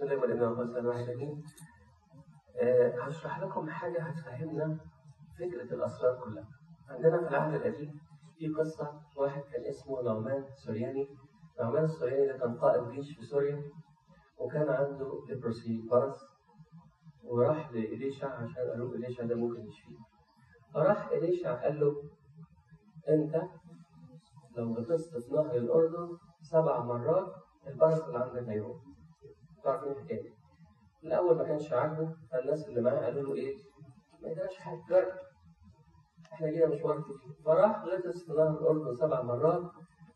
بسم الله الواحد امين آه، هشرح لكم حاجة هتفهمنا فكرة الأسرار كلها. عندنا في العهد القديم في قصة واحد كان اسمه نعمان سورياني نعمان السورياني ده كان قائد جيش في سوريا وكان عنده ليبروسي برص وراح لإليشع عشان قالوا له إليشع ده ممكن يشفيه. فراح إليشع قال له أنت لو غطست في نهر الأردن سبع مرات البرص اللي عندك تعرفين الحكاية الأول ما كانش عاجبه فالناس اللي معاه قالوا له إيه؟ ما يجراش حاجة جرب. إحنا جينا مشوار كتير. فراح غطس في نهر الأردن سبع مرات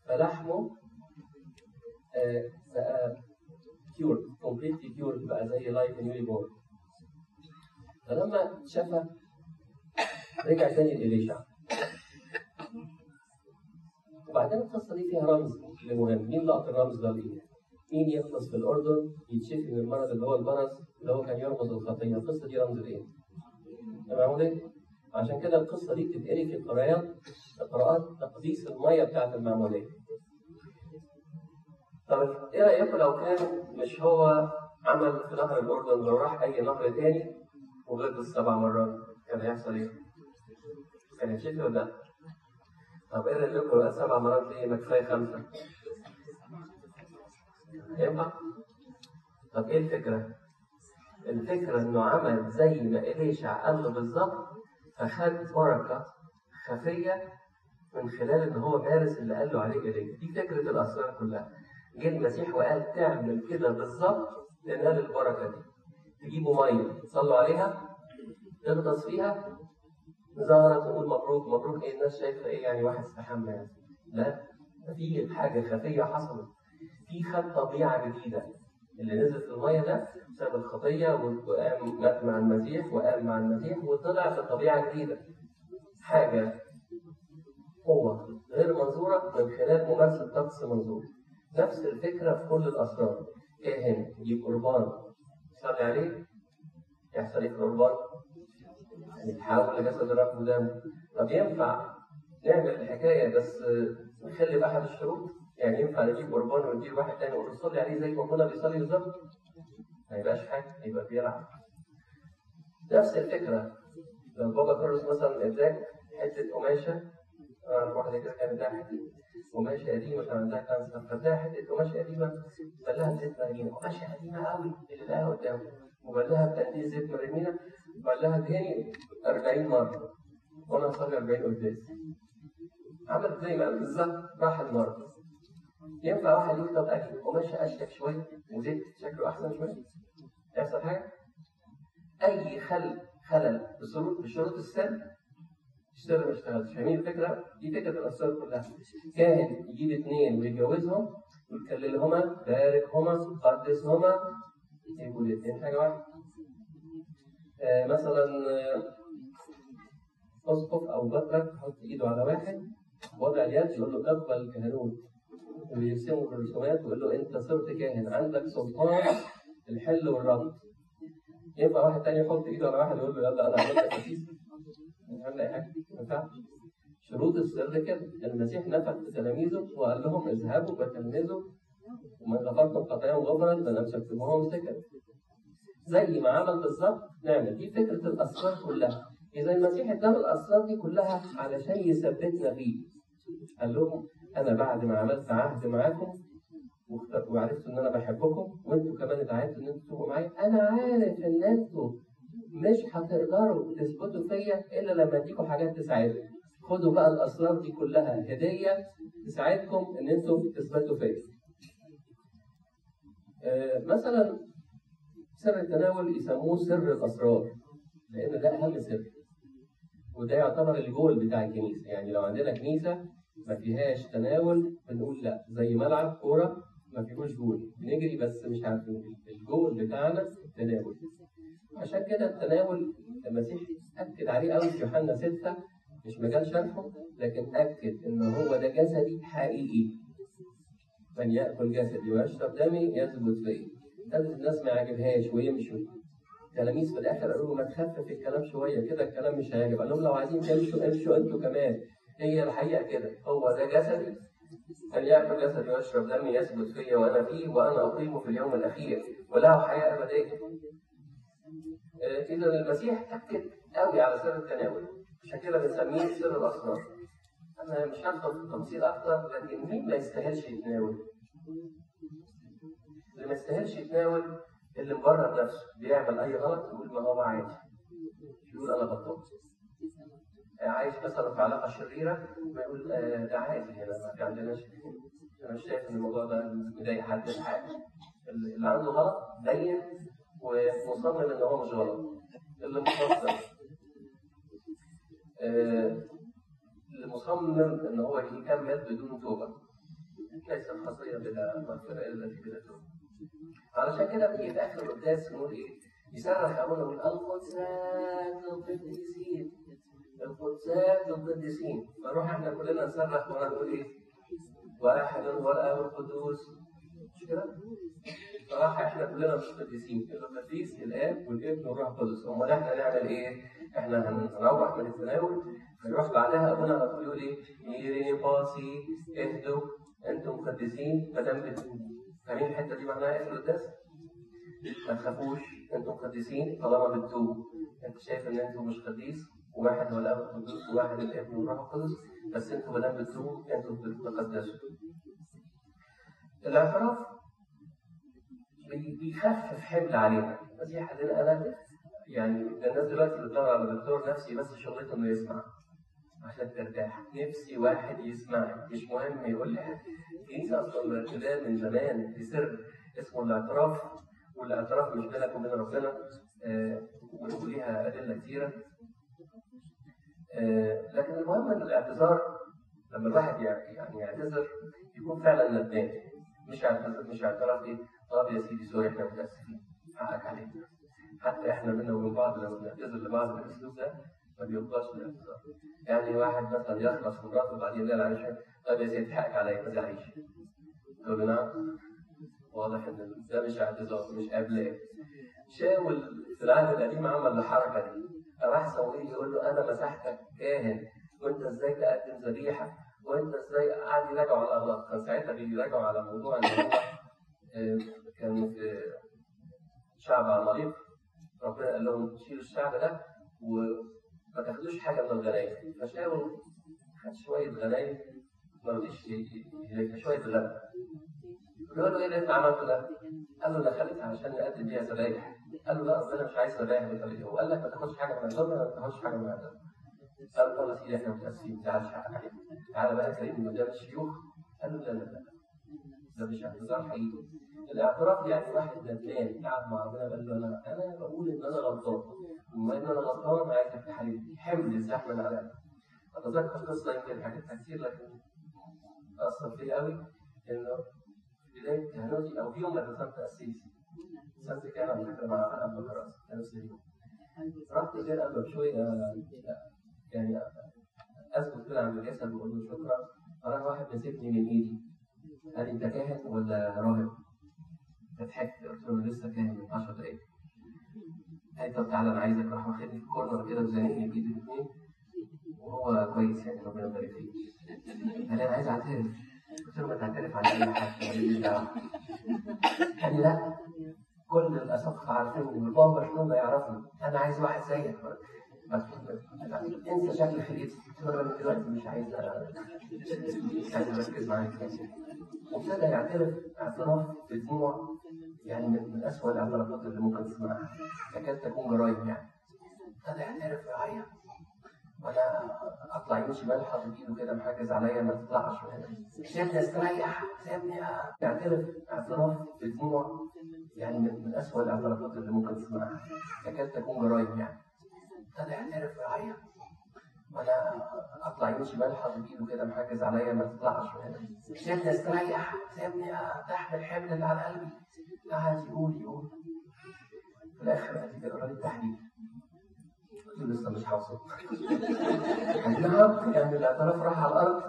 فلحمه آه بقى cured completely cured بقى زي like newly born فلما شافها رجع تاني لإليشع وبعدين القصة دي فيها رمز لمهم. مين لقط الرمز ده؟ لإيه؟ مين يخلص في الأردن يتشفي من المرض اللي هو البرص اللي هو كان يرمز الخطية القصة دي رمز لإيه؟ تمام إيه؟ عشان كده القصة دي بتتقري في قراءات قراءات تقديس المية بتاعت المعمودية طب إيه رأيكم لو كان مش هو عمل في نهر الأردن لو راح أي نهر تاني وغطس سبع مرات كان هيحصل إيه؟ كان يتشفي ولا لأ؟ طب إيه رأيكم بقى سبع مرات ليه ما كفاية خمسة؟ طب إيه الفكرة؟ الفكرة إنه عمل زي ما إليشع قال له بالظبط فخد بركة خفية من خلال إن هو مارس اللي قال له عليه إليه دي فكرة الأسرار كلها. جه المسيح وقال تعمل كده بالظبط تنال البركة دي. تجيبوا مية. تصلوا عليها. تغطس فيها. ظهرت تقول مبروك. مبروك. إيه الناس شايفة إيه يعني؟ واحد استحمى يعني. لا. في حاجة خفية حصلت. في خد طبيعة جديدة. اللي نزل في المية ده بسبب الخطية وقام مات مع المسيح وقام مع المسيح وطلع في طبيعة جديدة. حاجة قوة غير منظورة من خلال ممارسة طقس منظور نفس الفكرة في كل الأسرار. كاهن يجيب قربان. يصلي عليه. يحصل إيه في القربان؟ يتحول لجسد الرب ودم طب ينفع نعمل الحكاية بس نخلي بأحد الشروط؟ يعني ينفع نجيب قربان ونديه واحد تاني ونقول صلي عليه زي ما كنا بيصلي بالظبط؟ ما يبقاش حاجة يبقى بيلعب نفس الفكرة. لو بابا كارلوس مثلا اداك حتة قماشة أعرف واحدة كده كانت عندها حتة قماشة قديمة كان عندها كانسر فاداها حتة قماشة قديمة بلها زيت مرمينا قماشة قديمة قوي اللي لقاها قدامه وبلها بتقليل زيت مرمينا وبلها تاني 40 مرة. وأنا هصلي 40 قداس عملت زي ما قال بالظبط راح المرة ينفع واحد يقول طب أجيب قماشة اشيك شوية وزيت شكله أحسن شوية يحصل حاجة؟ أي خل خلل بشروط بشروط السن اشتغل ما اشتغلش فاهمين الفكرة؟ دي فكرة الأسرار كلها. كاهن يجيب اثنين ويتجوزهم ويكللهما باركهما قدسهما يبقوا الاثنين حاجة واحدة. آه مثلا أسقف أو بطرك يحط إيده على واحد وضع اليد يقول له اقبل الكهنوت ويرسمه في الرسومات ويقول له أنت صرت كاهن عندك سلطان الحل والربط ينفع واحد تاني يحط إيده على واحد يقول له يلا أنا عملت تاسيس مش عامل أي حاجة ما ينفعش. شروط السر كده المسيح نفخ في تلاميذه وقال لهم اذهبوا فتلمذوا ومن غفرتم خطاياهم غفرت من امسكتموهم سكت. زي ما عمل بالظبط نعمل. دي فكرة الأسرار كلها. إذا المسيح ادانا الأسرار دي كلها علشان يثبتنا فيه قال لهم أنا بعد ما عملت عهد معاكم وعرفت إن أنا بحبكم وأنتوا كمان اتعهدتوا إن أنتوا تبقوا معايا أنا عارف إن أنتوا مش هتقدروا تثبتوا فيا إلا لما اديكم حاجات تساعدكم خدوا بقى الأسرار دي كلها هدية تساعدكم إن أنتوا تثبتوا فيا. آه مثلا سر التناول يسموه سر الأسرار لأن ده أهم سر وده يعتبر الجول بتاع الكنيسة. يعني لو عندنا كنيسة ما فيهاش تناول بنقول لا زي ملعب كورة ما فيهوش جول بنجري بس مش عارفين الجول بتاعنا التناول. عشان كده التناول المسيح أكد عليه قوي في يوحنا 6 مش مجال شرحه لكن أكد إن هو ده جسدي حقيقي. من يأكل جسدي ويشرب دمي يثبت فيا ابتدت الناس ما يعجبهاش ويمشوا. التلاميذ في الآخر قالوا له ما تخفف الكلام شوية كده الكلام مش هيعجب. قال لهم لو عايزين تمشوا امشوا أنتوا كمان. هي الحقيقة كده هو ده جسدي أن يأكل جسدي ويشرب دمي يثبت فيا وأنا فيه وأنا أقيمه في اليوم الأخير وله حياة أبدية. آه، إذا المسيح تأكد قوي على سر التناول عشان كده بنسميه سر الأسرار. أنا مش هدخل في التفصيل أكتر لكن مين ما يستاهلش يتناول؟ اللي ما يستاهلش يتناول اللي مبرر نفسه بيعمل أي غلط يقول ما هو عادي. يقول أنا غلطان. عايش مثلا في علاقة شريرة ويقول آه، ده عادي هنا ما عندناش أنا مش شايف إن الموضوع ده مضايق حد في اللي عنده غلط بين ومصمم إن هو مش غلط. اللي مقصر آه، اللي مصمم إن هو يكمل بدون توبة. ليس الخطيه بلا مغفرة إلا بلا توبة. علشان كده بيجي في آخر القداس نقول إيه؟ يصرخ ابونا يقول القدسات القديسين القدسات القديسين فنروح إحنا كلنا نصرخ ونقول إيه؟ واحد هو الاب القدوس مش كده؟ فراح إحنا كلنا مش قديسين القديس الآب والابن والروح القدس أمال إحنا نعمل إيه؟ إحنا هنروح من التناول فيروح بعدها أبونا يقول إيه؟ ايريني باسي اهدوا أنتم قديسين ما دام فاهمين الحتة دي معناها إيه القداس؟ ما تخافوش أنتم قديسين طالما بتتوبوا أنت شايف إن أنتم مش قديس وواحد هو الاب القدوس وواحد الابن القدس بس أنتوا ما دام بتتوبوا أنتوا بتتقدسوا الاعتراف بي- بيخفف حمل علينا المسيح قال لنا أنا يعني ده الناس دلوقتي بتدور على دكتور نفسي بس شغلته إنه يسمع. عشان ترتاح. نفسي واحد يسمعني مش مهم يقول لي الكنيسه أصلا مرتباه من زمان في سر اسمه الاعتراف. والاعتراف مش بينك وبين ربنا. آه، وليها أدلة كثيرة. لكن المهم إن الاعتذار لما الواحد يع- يعني يعتذر يكون فعلا ندمان مش اعتذار مش اعتراف إيه طب يا سيدي سوري إحنا متأسفين حقك علينا حتى إحنا بينا وبين بعض لما بنعتذر لبعض بالاسلوب ده ما بيرضاش بالاعتذار يعني واحد مثلا يخلص مراته وبعدين يقول معلش طب يا سيدي حقك عليا ما تزعليش. تقول له نعم. واضح إن ده مش اعتذار مش ابلاغ شاول في العهد القديم عمل الحركة دي. راح صموئيل يقول له أنا مسحتك كاهن وأنت إزاي تقدم ذبيحة؟ وأنت إزاي قعد يراجعوا على الاغلاط كان ساعتها بيراجعوا على موضوع إن هو آه، كان في شعب عماليق ربنا قال لهم شيلوا الشعب ده وما تاخدوش حاجة من الغنايم فشاول خد شوية غنايم ما رضيش شوية غنم قالوا له إيه اللي أنت عملته ده؟ قال له خليتها عشان نقدم بيها ذبايح. قال له لا ربنا مش عايز ذبايح بالطريقة وقال لك ما تاخدش حاجة من الظلم ما تاخدش حاجة من العدل قال طب يا سيدي إحنا متاسفين ما تزعلش حقك علينا تعالى بقى كريم قدام الشيوخ. قال له لا لا لا. ده مش اعتذار حقيقي. الاعتراف يعني واحد ندمان قاعد مع ربنا قال له أنا أنا بقول إن أنا غلطان. وما إن أنا غلطان عايزك تحلل حمل الزحمة عليا. أتذكر قصة يمكن حكيتها كتير لكن أثر فيا قوي إنه بداية كهنوتي أو في يوم لما كنت تاسيسي على مع ابو خلاص كان سليم رحت غير قبل بشويه يعني اثبت كده عند الجسد واقول له شكرا فراح واحد مسكني من ايدي قال لي انت كاهن ولا راهب؟ فضحكت قلت له أنا لسه كاهن من 10 دقايق قال لي طب تعالى أنا عايزك راح واخدني في كورنر كده وزنقني بايدي الاثنين وهو كويس يعني ربنا يبارك فيه قال لي أنا عايز أعترف قلت له ما تعترف عن أي حاجة قال لي لا عارفين والبابا شنو يعرفني أنا عايز واحد زيك. انسى شكل خليتي دلوقتي مش عايز مش عايز أركز معاك. وابتدى يعترف اعتراف بدموع يعني من, اسوء الاعترافات اللي ممكن تسمعها. تكاد تكون جرايم يعني. ابتدى يعترف ويعيط وأنا أطلع يمين شمال حاطط كده محجز عليا ما تطلعش. من هنا سيبني استريح سيبني يعترف اعتراف بدموع يعني من, اسوء الاعترافات اللي ممكن تسمعها. تكاد تكون جرايم يعني. ابتدى يعترف ويعيط وأنا أطلع يمين شمال حاطط ايده كده محجز عليا ما تطلعش. من هنا سيبني استريح سيبني ارتاح من الحمل اللي على قلبي. قعد يقول يقول في الآخر قال لي لي التحليل لسه مش حاصل. قال نعم يعني الاعتراف راح على الأرض.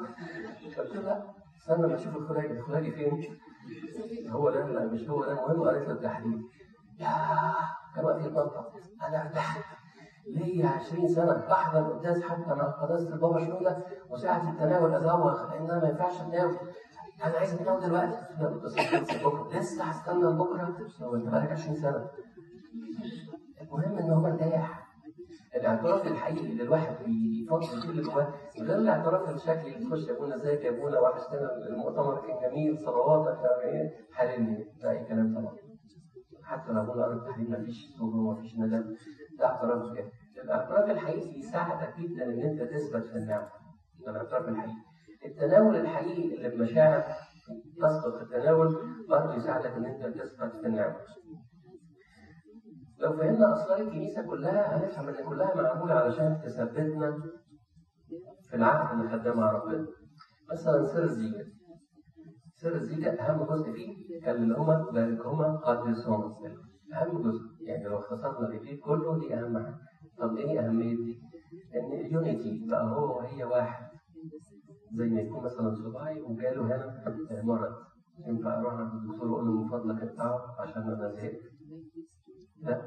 قلت له لا استنى ما أشوف الخلاجي الخلاجي فين؟ هو ده لا مش هو ده المهم قريت له التحليل. يا كان وقت يتنطط. أنا ارتحت ليا 20 سنة بحضر القداس حتى مع قداسه البابا شنودة وساعه التناول ازوغ لأن أنا ما ينفعش اتناول أنا عايز اتناول دلوقتي. لا بتصحى بكرة. لسه هستنى لبكرة؟ هو انت بقالك 20 سنة المهم ان هو ارتاح الاعتراف الحقيقي اللي الواحد بيفضل اللي جواه غير الاعتراف الشكلي يخش يا ابونا ازيك يا ابونا وحشتنا المؤتمر كان جميل صلواتك حللني ده أي كلام طبعا. حتى لو ابونا قرب التحليل مفيش توبه ومفيش ندم ده اعتراف بجد. الاعتراف الحقيقي يساعدك جدا إن أنت تثبت في النعمة. ده الاعتراف الحقيقي. التناول الحقيقي اللي بمشاعر تصدق التناول برضه يساعدك إن أنت تثبت في النعمة. لو فهمنا اسرار الكنيسة كلها هنفهم إن كلها معمولة علشان تثبتنا في العهد اللي خدناه ربنا. مثلا سر الزيجة. سر الزيجة أهم جزء فيه كان اللي هما باركهما قدسهما. أهم جزء يعني لو اختصرنا ال rite كله دي أهم حاجة. طب إيه أهمية دي؟ إن ال unity بقى هو وهي واحد. زي ما يكون مثلا صباعي وجاله هنا مرض. ينفع أروح عند الدكتور وأقول له من فضلك اقطعه عشان أنا زهقت. لا.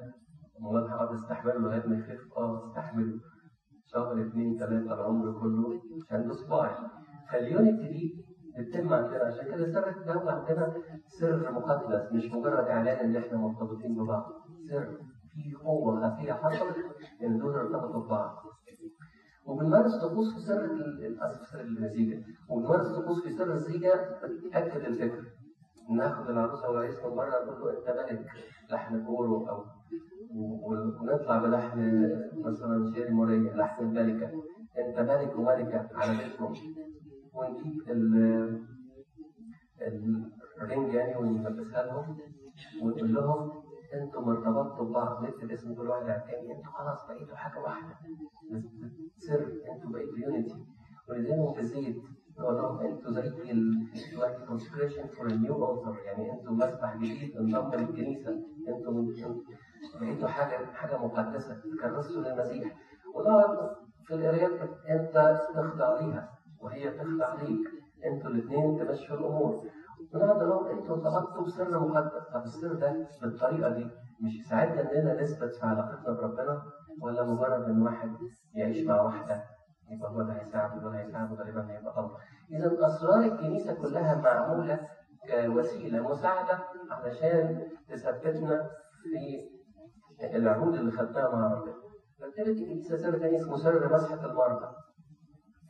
امال هقعد استحمله لغاية ما يخف. آه استحمله شهر اثنين ثلاثة العمر كله عشان ده صباعي فال unity دي بتتم عندنا. عشان كده سر التناول عندنا سر مقدس مش مجرد إعلان إن إحنا مرتبطين ببعض. سر. في قوة خفية حصلت إن دول ارتبطوا ببعض. وبنمارس طقوس في سر الاسف سر وبنمارس طقوس في سر الزيجه بتاكد الفكرة ناخد العروسه والعريس من بره نقول له انت ملك لحن إبؤورو ونطلع بلحن مثلا شيري ماريا لحن الملكه انت ملك وملكة على بيتهم ونجيب ال ال ring يعني ونلبسها لهم ونقول لهم أنتم ارتبطتوا ببعض نكتب اسم كل واحد على الثاني أنتوا خلاص بقيتوا حاجة واحدة. سر أنتوا بقيتوا unity وندهنهم في الزيت نقول لهم أنتوا زي دلوقتي consecration for new altar يعني أنتوا مذبح جديد انضم للكنيسه أنتوا بقيتوا حاجة حاجة مقدسه تكرسوا للمسيح ونقعد في القرايات انت تخضع ليها وهي تخضع ليك أنتوا الاثنين تمشوا الأمور ونقعد لهم أنتوا ارتبطتوا بسر مقدس طب السر ده بالطريقة دي مش يساعدنا اننا نثبت في علاقتنا بربنا ولا مجرد ان واحد يعيش مع واحدة يبقى هو ده هيساعده وده هيساعده غالبا هيبقى الله. اذا اسرار الكنيسه كلها معموله كوسيله مساعده علشان تثبتنا في العهود اللي خدناها مع ربنا. فابتدت الكنيسه سر تاني اسمه سر مسحه المرضى.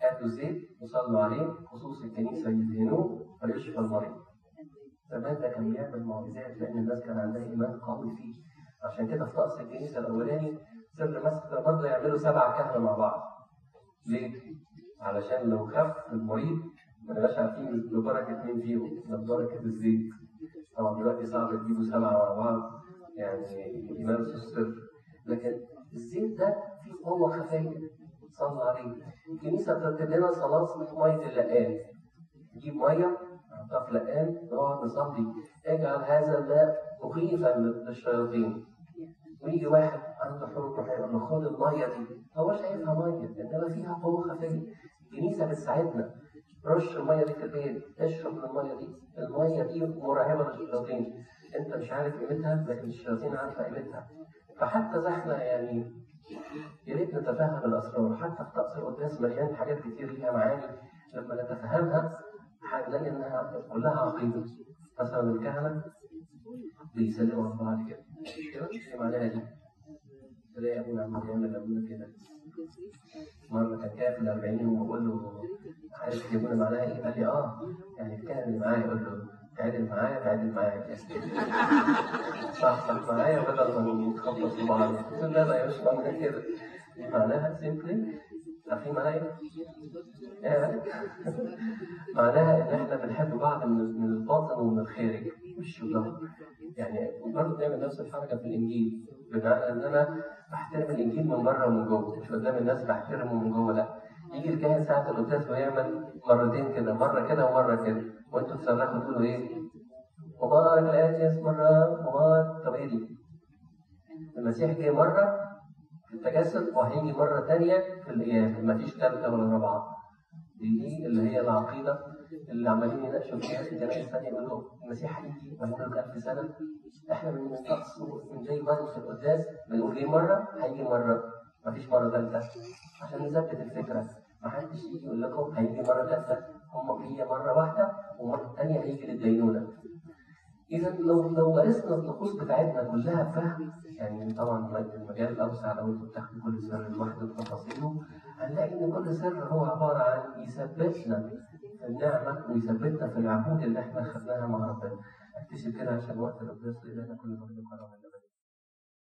هاتوا زيت وصلوا عليه خصوص الكنيسه يدهنوه فيشفى المريض. زمان ده كان بيعمل معجزات لأن الناس كان عندها ايمان قوي فيه. عشان كده في طقس الكنيسه الاولاني سر مسحه المرضى يعملوا سبع كهنه مع بعض. ليه؟ علشان لو خف المريض ما نبقاش عارفين ببركة مين فيهم. ببركة الزيت. طبعا دلوقتي صعب تجيبوا سبعة مع بعض يعني يمارسوا السر. لكن الزيت ده فيه قوة خفية. صلى عليه الكنيسة بترتب لنا صلاة مية اللقان. نجيب مية نحطها في لقان نقعد نصلي اجعل هذا الماء مخيفا للشياطين. ويجي واحد عنده حروب روحيه يقول خد الميه دي هو شايفها ميه إنما فيها قوة خفية. الكنيسة بتساعدنا. رش المية دي في البيت اشرب من المية دي. المية دي مرعبة للشياطين أنت مش عارف قيمتها لكن الشياطين عارفة قيمتها. فحتى إحنا يعني يا ريت نتفهم الأسرار. حتى في طقس القداس مليان حاجات كتير ليها معاني. لما نتفهمها هنلاقي إنها كلها عقيدة. مثلا الكهنة بيسلموا بعض كده. إيه معناها دي؟ تلاقي ابونا عمال يعمل ابونا كده مرة كان كده في الأربعين وبقول له عارف ابونا معناها إيه؟ قال لي آه يعني الكاهن اللي معايا يقول له تعادل معايا تعادل معايا صح صح معايا بدل ما نتخبط في بعض قلت له لا لا يا مش معناها كده معناها سيمبلي عارفين معناها؟ إيه؟ معناها إن إحنا بنحب بعض من الباطن ومن الخارج يعني برضه بنعمل نفس الحركة في الإنجيل بمعنى إن أنا بحترم الإنجيل من بره ومن جوه. مش قدام الناس بحترمه من جوه لأ. يجي الكاهن ساعة القداس ويعمل مرتين كده مرة كده ومرة كده. وأنتوا تصرخوا تقولوا إيه؟ مبارك الآتي اسم الرب مبارك. طب إيه دي؟ المسيح جه مرة في التجسد وهيجي مرة ثانية في القيامه مفيش ثالثه ولا رابعه دي اللي هي العقيدة. اللي عمالين يناقشوا في الجنائز الثانية يقولوا المسيح هيجي وهيملك 1000 سنة. إحنا الطقس من زي برضه في القداس بنقول ليه مرة؟ هيجي مرة. مفيش مرة ثالثه عشان نثبت الفكرة. ما حدش يجي يقول لكم هيجي مرة ثالثه هم هي مرة واحدة ومرة تانية هيجي للدينونة إذا لو لو مارسنا الطقوس بتاعتنا كلها فهم يعني طبعا المجال الأوسع لو أنتوا بتاخدوا كل سر لوحده بتفاصيله هنلاقي إن كل سر هو عبارة عن يثبتنا في النعمة ويثبتنا في العهود اللي إحنا خدناها مع ربنا. أكتشف كده عشان وقت ربنا يصلي لنا كل مرة